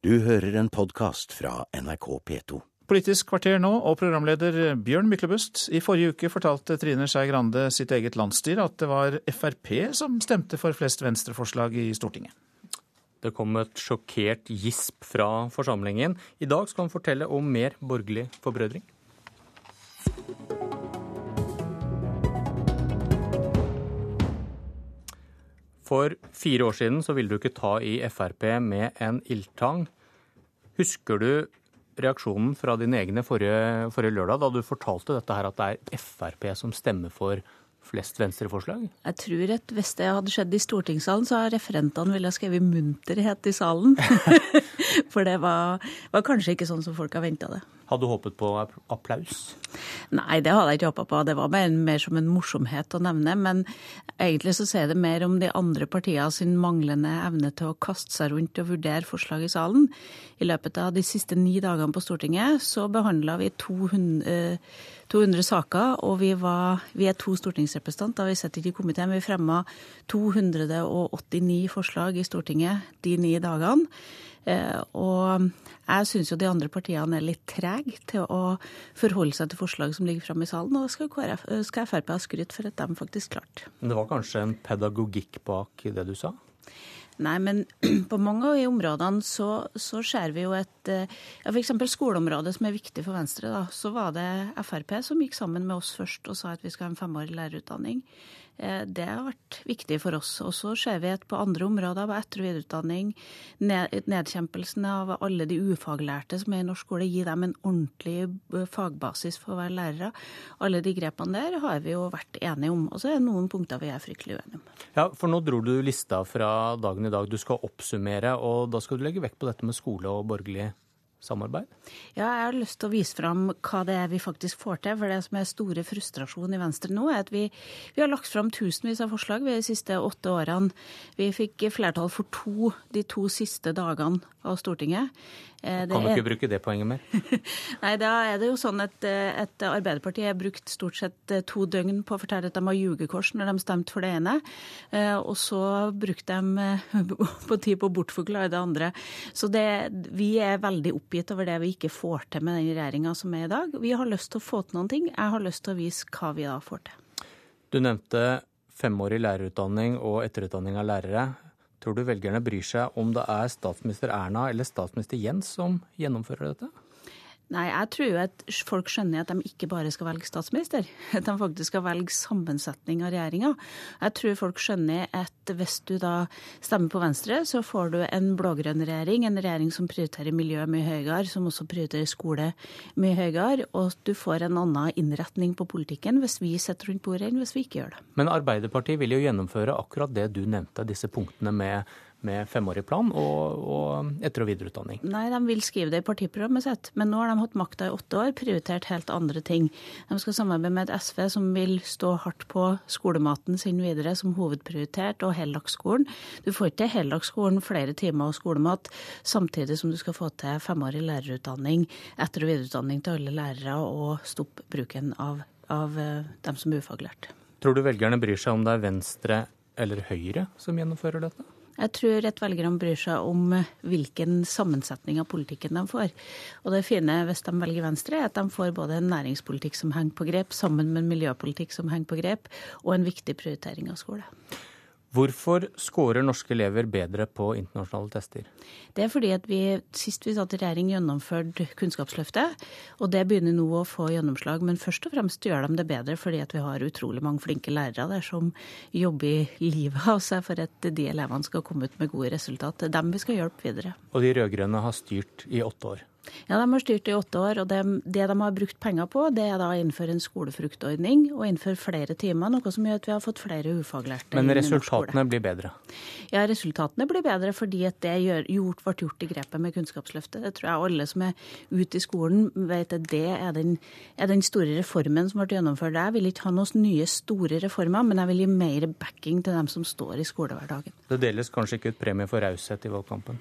Du hører en podkast fra NRK P2. Politisk kvarter nå, og programleder Bjørn Myklebust. I forrige uke fortalte Trine Skei Grande sitt eget landsstyre at det var Frp som stemte for flest venstreforslag i Stortinget. Det kom et sjokkert gisp fra forsamlingen. I dag skal han fortelle om mer borgerlig forbrødring. For fire år siden så ville du ikke ta i Frp med en ildtang. Husker du reaksjonen fra dine egne forrige, forrige, lørdag, da du fortalte dette her at det er Frp som stemmer for flest venstreforslag? Jeg tror at hvis det hadde skjedd i stortingssalen, så har referentene ville skrevet munterhet i salen. For det var, var, kanskje ikke sånn som folk har venta det. Hadde du håpet på applaus? Nei, det hadde jeg ikke håpa på. Det var mer, mer, som en morsomhet å nevne. Men egentlig så sier det mer om de andre partiene sin manglende evne til å kaste seg rundt og vurdere forslag i salen. I løpet av de siste ni dagene på Stortinget så behandla vi 200, 200 saker, og vi, var, vi, er to stortingsrepresentanter. Vi sitter ikke i komiteen. Vi fremma 289 forslag i Stortinget de ni dagene. Eh, og jeg syns jo de andre partiene er litt trege til å forholde seg til forslag som ligger framme i salen, og skal, KrF, skal Frp ha skryt for at de faktisk klarte. Men det var kanskje en pedagogikk bak det du sa? Nei, men på mange av de områdene så, så ser vi jo et eh, ja, F.eks. skoleområdet som er viktig for Venstre. da, Så var det Frp som gikk sammen med oss først og sa at vi skal ha en femårig lærerutdanning. Eh, det har vært viktig for oss. Og så ser vi at på andre områder, på etter- og videreutdanning, nedkjempelsen av alle de ufaglærte som er i norsk skole, gi dem en ordentlig eh, fagbasis for å være lærere. Alle de grepene der har vi jo vært enige om. Og så er det noen punkter vi er fryktelig uenige om. Ja, for nå dro du lista fra dagen i dag. Du skal oppsummere, og da skal du legge vekt på dette med skole og borgerlig samarbeid? Ja, jeg har lyst til å vise fram hva det er vi faktisk får til. For det som er store frustrasjon i Venstre nå, er at vi, vi har lagt fram tusenvis av forslag de siste åtte årene. Vi fikk flertall for to de to siste dagene av Stortinget. Eh, det kan du ikke bruke det poenget mer? Nei, da er det jo sånn at, eh, at Arbeiderpartiet har brukt stort sett eh, to døgn på å fortelle at de har ljugekors når de stemte for det ene, og så brukte de på tid på å bortforklare det andre. Så det, vi er veldig oppgitt over det vi ikke får til med den regjeringa som er i dag. Vi har lyst til å få til noen ting. Jeg har lyst til å vise hva vi da får til. Du nevnte femårig lærerutdanning og etterutdanning av lærere. Tror du velgerne bryr seg om det er statsminister Erna eller statsminister Jens som gjennomfører dette? Nei, jeg tror jo at folk skjønner at de ikke bare skal velge statsminister, at de faktisk skal velge sammensetning av regjeringa. Jeg tror folk skjønner at hvis du da stemmer på Venstre, så får du en blå-grønn regjering, en regjering som prioriterer miljø mye høyere, som også prioriterer skole mye høyere, og du får en annen innretning på politikken hvis vi sitter rundt bordet enn hvis vi ikke gjør det. Men Arbeiderpartiet vil jo gjennomføre akkurat det du nevnte, disse punktene med med femårig plan og, og, etter- og videreutdanning? Nei, de vil skrive det i partiprogrammet sitt. Men nå har de hatt makta i åtte år, prioritert helt andre ting. De skal samarbeide med et SV som vil stå hardt på skolematen sin videre som hovedprioritert, og heldagsskolen. Du får ikke til heldagsskolen flere timer og skolemat samtidig som du skal få til femårig lærerutdanning, etter- og videreutdanning til alle lærere og stoppe bruken av, av eh, dem som er ufaglært. Tror du velgerne bryr seg om det er Venstre eller Høyre som gjennomfører dette? Jeg tror at velgerne bryr seg om hvilken sammensetning av politikken de får. Og det fine hvis de velger Venstre, er at de får både en næringspolitikk som henger på grep, sammen med en miljøpolitikk som henger på grep, og en viktig prioritering av skole. Hvorfor scorer norske elever bedre på internasjonale tester? Det er fordi at vi sist vi satt i regjering gjennomførte Kunnskapsløftet, og det begynner nå å få gjennomslag. Men først og fremst gjør de det bedre fordi at vi har utrolig mange flinke lærere der som jobber livet av seg for at de elevene skal komme ut med gode resultat. Det er dem vi skal hjelpe videre. Og de rød-grønne har styrt i åtte år? Ja, de har styrt i åtte år, og det, det, de har brukt penger på, det er da å innføre en skolefruktordning og innføre flere timer, noe som gjør at vi har fått flere ufaglærte. Men resultatene blir bedre? Ja, resultatene blir bedre fordi at det gjør, gjort, ble gjort i grepet med Kunnskapsløftet. Det tror jeg alle som er ute i skolen vet at det er den, er den store reformen som ble gjennomført. Jeg vil ikke ha noen nye store reformer, men jeg vil gi mer backing til dem som står i skolehverdagen. Det deles kanskje ikke ut premie for raushet i valgkampen?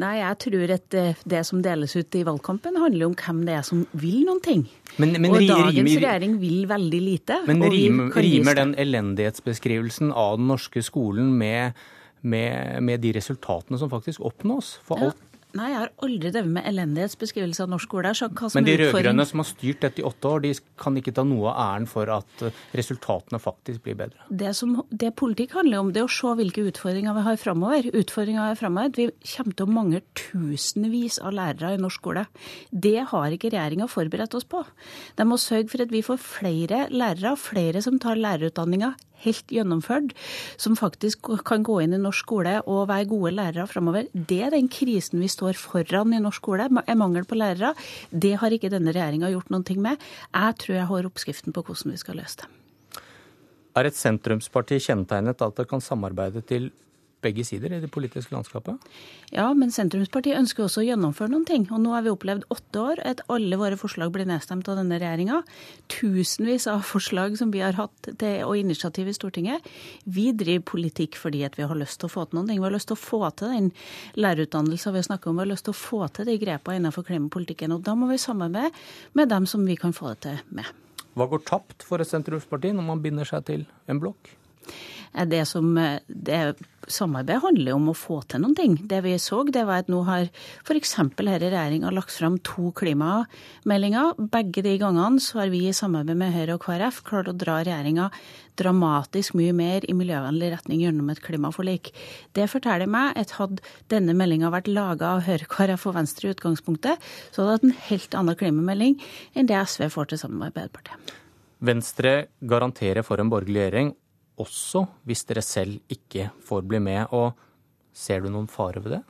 Nei, jeg tror at det som deles ut i valgkampen, handler om hvem det er som vil noen ting. Men, men, og dagens rimer, regjering vil veldig lite. Men rimer, rimer den elendighetsbeskrivelsen av den norske skolen med, med, med, de resultatene som faktisk oppnås? For alt Nei, jeg har aldri drevet med elendighetsbeskrivelse av norsk skole. Men de rød-grønne som har styrt dette i åtte år, de kan ikke ta noe av æren for at eh, resultatene faktisk blir bedre? Det, som, det politikk handler om, det er å se hvilke utfordringer vi har framover. Utfordringa er framover vi kommer til å mangle tusenvis av lærere i norsk skole. Det har ikke regjeringa forberedt oss på. De må sørge for at vi får flere lærere, flere som tar lærerutdanninga helt gjennomført, som faktisk kan gå inn i norsk skole og være gode lærere framover. Det er den krisen vi står foran i norsk skole, er mangel på lærere. Det har ikke denne regjeringa gjort noen ting med. Jeg tror jeg har oppskriften på hvordan vi skal løse det. Er et sentrumsparti kjennetegnet at det kan samarbeide til begge sider i det politiske landskapet? Ja, men Sentrumspartiet ønsker også å gjennomføre noen ting. Og nå har vi opplevd åtte år at alle våre forslag blir nedstemt av denne regjeringa. Tusenvis av forslag som vi har hatt til, og initiativ i Stortinget. Vi driver politikk fordi at vi har lyst til å få til noen ting. Vi har lyst til å få til den lærerutdannelsen vi har snakket om. Vi har lyst til å få til de grepene innenfor klimapolitikken. Og da må vi samarbeide med dem som vi kan få det til med. Hva går tapt for et sentrumsparti når man binder seg til en blokk? Det som eh, det, Samarbeid handler om å få til noen ting. Det vi så, det var at nå har f.eks. i regjeringa lagt fram to klimameldinger. Begge de gangene så har vi i samarbeid med Høyre og KrF klart å dra regjeringa dramatisk mye mer i miljøvennlig retning gjennom et klimaforlik. Det forteller meg at hadde denne meldinga vært laga av Høyre, KrF og Venstre i utgangspunktet, så hadde det hatt en helt annen klimamelding enn det SV får til sammen med Arbeiderpartiet. Venstre garanterer for en borgerlig regjering også hvis dere selv ikke får bli med. Og ser du noen fare ved det?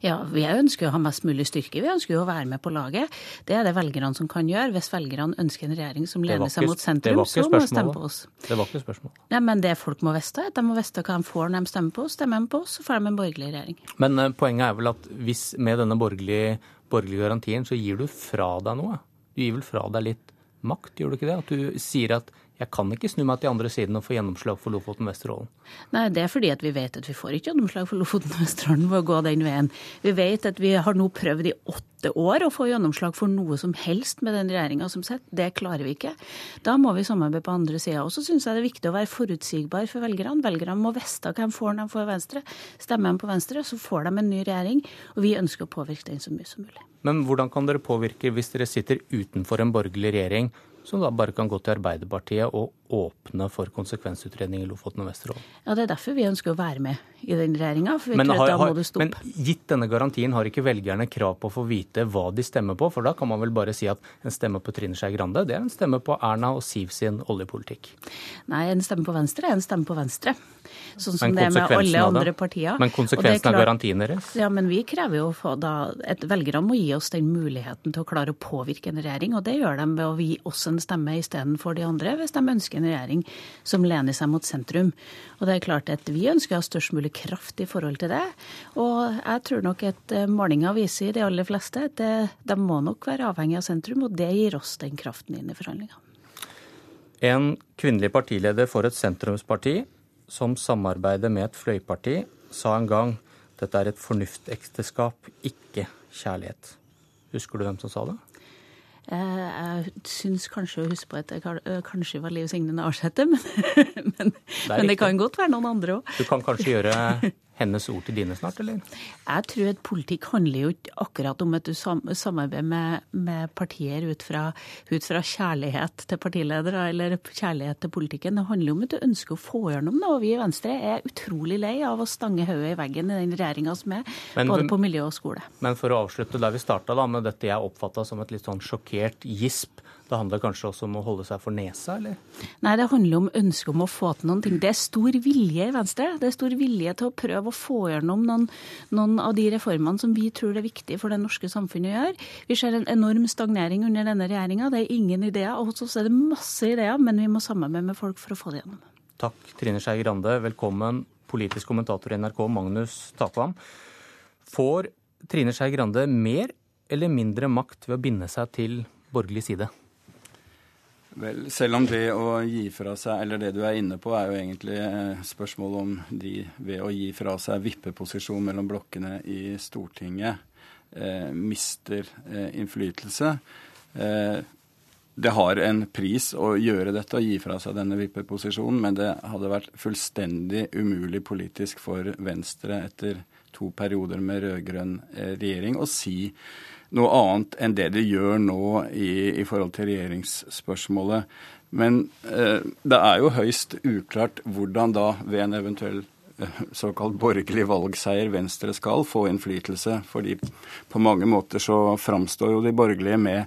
Ja, vi ønsker å ha mest mulig styrke. Vi ønsker jo å være med på laget. Det er det velgerne som kan gjøre. Hvis velgerne ønsker en regjering som lener seg mot sentrum, så må de stemme på oss. Det var ikke spørsmål. Ja, men det folk må vite, at de må vite hva de får når de stemmer på oss. Stemmer de på oss, så får de en borgerlig regjering. Men uh, poenget er vel at hvis med denne borgerlige, borgerlige garantien, så gir du fra deg noe. Du gir vel fra deg litt makt, gjør du ikke det? At du sier at jeg kan ikke snu meg til andre siden og få gjennomslag for Lofoten Vesterålen. Nei, det er fordi at vi vet at vi får ikke gjennomslag for Lofoten Vesterålen ved å gå den veien. Vi vet at vi har nå prøvd i åtte år å få gjennomslag for noe som helst med den regjeringa som sitter. Det klarer vi ikke. Da må vi samarbeide på andre sida. Og så syns jeg det er viktig å være forutsigbar for velgerne. Velgerne må vite hvem får når de får Venstre. Stemmer de på Venstre, så får de en ny regjering. Og vi ønsker å påvirke den så mye som mulig. Men hvordan kan dere påvirke hvis dere sitter utenfor en borgerlig regjering som da bare kan gå til Arbeiderpartiet og åpne for konsekvensutredning i Lofoten og Vesterålen. Ja, Det er derfor vi ønsker å være med i den regjeringa. Men, men, gitt denne garantien, har ikke velgerne krav på å få vite hva de stemmer på? For da kan man vel bare si at en stemme på Trine Skei Grande, det er en stemme på Erna og Siv sin oljepolitikk? Nei, en stemme på Venstre er en stemme på Venstre. Sånn som det er med alle andre partier. Men konsekvensen av garantien deres? Ja, men vi krever jo da at velgerne må gi oss den muligheten til å klare å påvirke en regjering, og det gjør de ved å gi oss en stemme istedenfor de andre, hvis de ønsker en regjering som lener seg mot sentrum. Og det er klart at vi ønsker å ha størst mulig kraft i forhold til det. Og jeg tror nok at eh, målinga viser de aller fleste at de må nok være avhengig av sentrum, og det gir oss den kraften inn i forhandlingene. En kvinnelig partileder for et sentrumsparti som samarbeider med et fløyparti, sa en gang dette er et fornuftekteskap, ikke kjærlighet. Husker du hvem som sa det? Eh, jeg syns kanskje å huske på at det eh, kanskje var Liv Signe Navarsete, men, men, det men, det kan godt være noen andre òg. Du kan kanskje gjøre hennes ord til dine snart, eller? Jeg tror at politikk handler jo ikke akkurat om at du samarbeider med, med partier ut fra, ut fra, kjærlighet til partiledere eller kjærlighet til politikken. Det handler om at du ønsker å få gjennom noe. Vi i Venstre er utrolig lei av å stange hodet i veggen i den regjeringa som er, men, både på miljø og skole. Men for å avslutte der vi starta, med dette jeg oppfatta som et litt sånn sjokkert gisp det handler kanskje også om å holde seg for nesa, eller? Nei, det handler om ønsket om å få til noen ting. Det er stor vilje i Venstre. Det er stor vilje til å prøve å få gjennom noen, noen av de reformene som vi tror det er viktig for det norske samfunnet å gjøre. Vi ser en enorm stagnering under denne regjeringa. Det er ingen ideer. Og hos oss er det masse ideer, men vi må samarbeide med folk for å få det gjennom. Takk, Trine Skei Grande. Velkommen, politisk kommentator i NRK, Magnus Takvam. Får Trine Skei Grande mer eller mindre makt ved å binde seg til borgerlig side? Vel, selv om det å gi fra seg, eller det du er inne på, er jo egentlig eh, spørsmål om de ved å gi fra seg vippeposisjon mellom blokkene i Stortinget eh, mister eh, innflytelse. Eh, det har en pris å gjøre dette og gi fra seg denne vippeposisjonen, men det hadde vært fullstendig umulig politisk for Venstre etter to perioder med rød-grønn eh, regjering å si noe annet enn det de gjør nå i, i forhold til regjeringsspørsmålet. Men eh, det er jo høyst uklart hvordan da ved en eventuell eh, såkalt borgerlig valgseier Venstre skal få innflytelse. fordi på mange måter så framstår jo de borgerlige med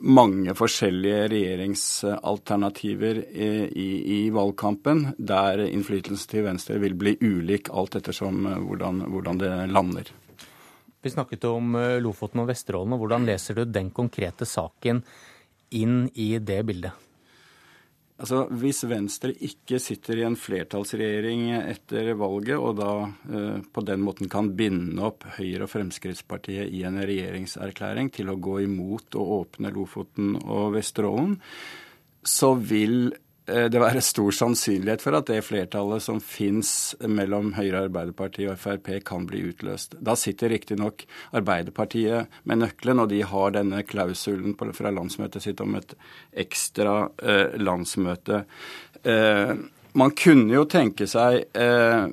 mange forskjellige regjeringsalternativer i, i, i, valgkampen, der innflytelsen til Venstre vil bli ulik alt ettersom eh, hvordan, hvordan det lander. Vi snakket om eh, Lofoten og Vesterålen. og Hvordan leser du den konkrete saken inn i det bildet? Altså, Hvis Venstre ikke sitter i en flertallsregjering etter valget, og da eh, på den måten kan binde opp Høyre og Fremskrittspartiet i en regjeringserklæring til å gå imot å åpne Lofoten og Vesterålen, så vil det være stor sannsynlighet for at det flertallet som fins mellom Høyre, Arbeiderpartiet og Frp, kan bli utløst. Da sitter riktignok Arbeiderpartiet med nøkkelen, og de har denne klausulen fra landsmøtet sitt om et ekstra eh, landsmøte. Eh, man kunne jo tenke seg eh,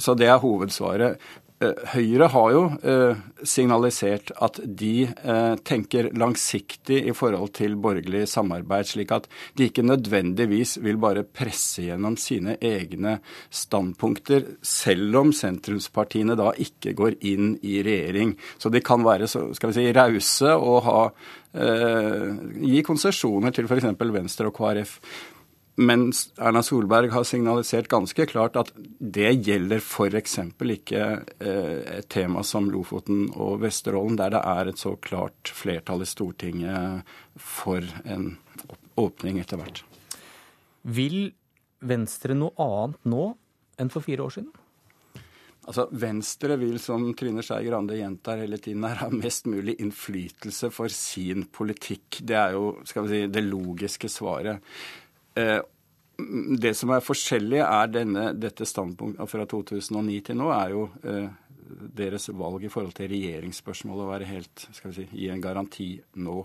så det er hovedsvaret. Eh, Høyre har jo eh, signalisert at de eh, tenker langsiktig i forhold til borgerlig samarbeid, slik at de ikke nødvendigvis vil bare presse gjennom sine egne standpunkter, selv om sentrumspartiene da ikke går inn i regjering. Så de kan være skal vi si, rause og ha, gi konsesjoner til f.eks. Venstre og KrF. Men Erna Solberg har signalisert ganske klart at det gjelder f.eks. ikke eh, et tema som Lofoten og Vesterålen, der det er et så klart flertall i Stortinget for en åpning etter hvert. Vil Venstre noe annet nå enn for fire år siden? Altså, Venstre vil, som Trine Skei Grande gjentar hele tiden, her, ha mest mulig innflytelse for sin politikk. Det er jo skal vi si, det logiske svaret. Eh, det som er forskjellig, er denne, dette standpunktet fra 2009 til nå, er jo eh, deres valg i forhold til regjeringsspørsmålet å være helt skal vi si, gi en garanti nå.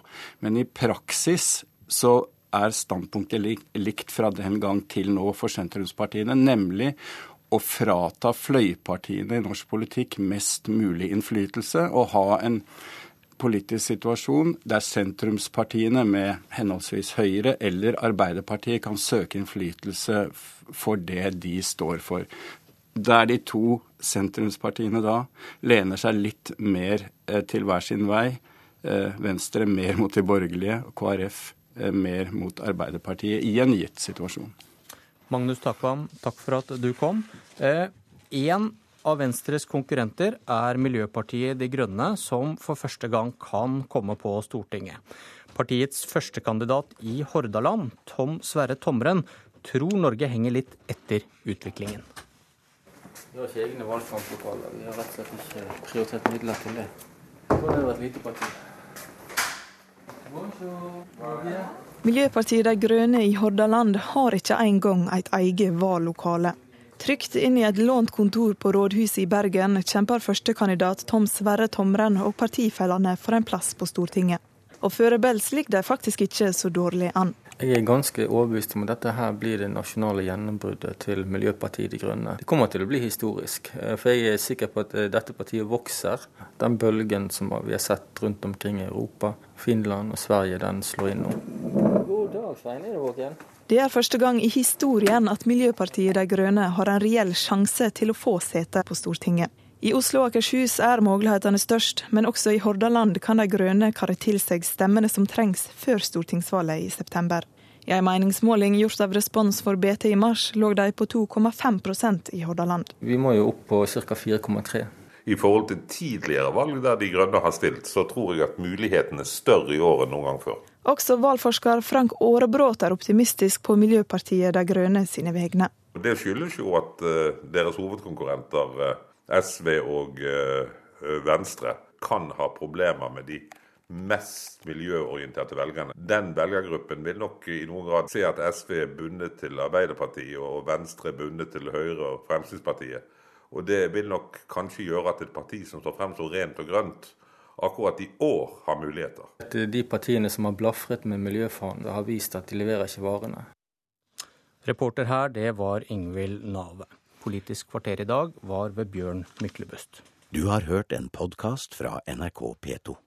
Men i praksis så er standpunktet likt fra den gang til nå for sentrumspartiene, nemlig å frata fløypartiene i norsk politikk mest mulig innflytelse og ha en politisk situasjon der sentrumspartiene med henholdsvis Høyre eller Arbeiderpartiet kan søke innflytelse for det de står for. Der de to sentrumspartiene da lener seg litt mer eh, til hver sin vei. Eh, Venstre mer mot de borgerlige, og KrF eh, mer mot Arbeiderpartiet i en gitt situasjon. Magnus Takvam, takk for at du kom. En av Venstres konkurrenter er Miljøpartiet De Grønne, som for første gang kan komme på Stortinget. Partiets førstekandidat i Hordaland, Tom Sverre Tomren, tror Norge henger litt etter utviklingen. Vi har ikke egne valgkamplokaler. Vi har rett og slett ikke prioritert midler til det. Det er et lite parti. Miljøpartiet De Grønne i Hordaland har ikke engang et eget vallokale. Trygt inn i et lånt kontor på rådhuset i Bergen kjemper førstekandidat Tom Sverre Tomren og partifellene for en plass på Stortinget. Og Bells ligger de faktisk ikke så dårlig an. Jeg er ganske overbevist om at dette her blir det nasjonale gjennombruddet til Miljøpartiet De Grønne. Det kommer til å bli historisk. Eh, for jeg er sikker på at eh, dette partiet vokser. Den bølgen som vi har sett rundt omkring i Europa, Finland og Sverige, den slår inn nå. God dag, Svein. Er du våken? Det er første gang i historien at Miljøpartiet De Grønne har en reell sjanse til å få sete på Stortinget. I Oslo og Akershus er mulighetene størst, men også i Hordaland kan De Grønne karre til seg stemmene som trengs før stortingsvalget i september. I en meningsmåling gjort av Respons for BT i mars lå de på 2,5% i Hordaland. Vi må jo opp på ca. 4,3. I forhold til tidligere valg der De Grønne har stilt, så tror jeg at mulighetene er større i år enn noen gang før. Også valgforsker Frank Aarebrot er optimistisk på Miljøpartiet De Grønne sine vegne. Det skyldes jo at uh, deres hovedkonkurrenter uh, SV og uh, Venstre kan ha problemer med de mest miljøorienterte velgerne. Den velgergruppen vil nok i noen grad se at SV er bundet til Arbeiderpartiet og Venstre er bundet til Høyre og Fremskrittspartiet. Og det vil nok kanskje gjøre at et parti som står frem så rent og grønt, akkurat i år har muligheter. De partiene som har blafret med miljøfanen, har vist at de leverer ikke varene. Reporter her, det var Ingvild Nave. Politisk kvarter i dag var ved Bjørn Myklebust. Du har hørt en podkast fra NRK P2.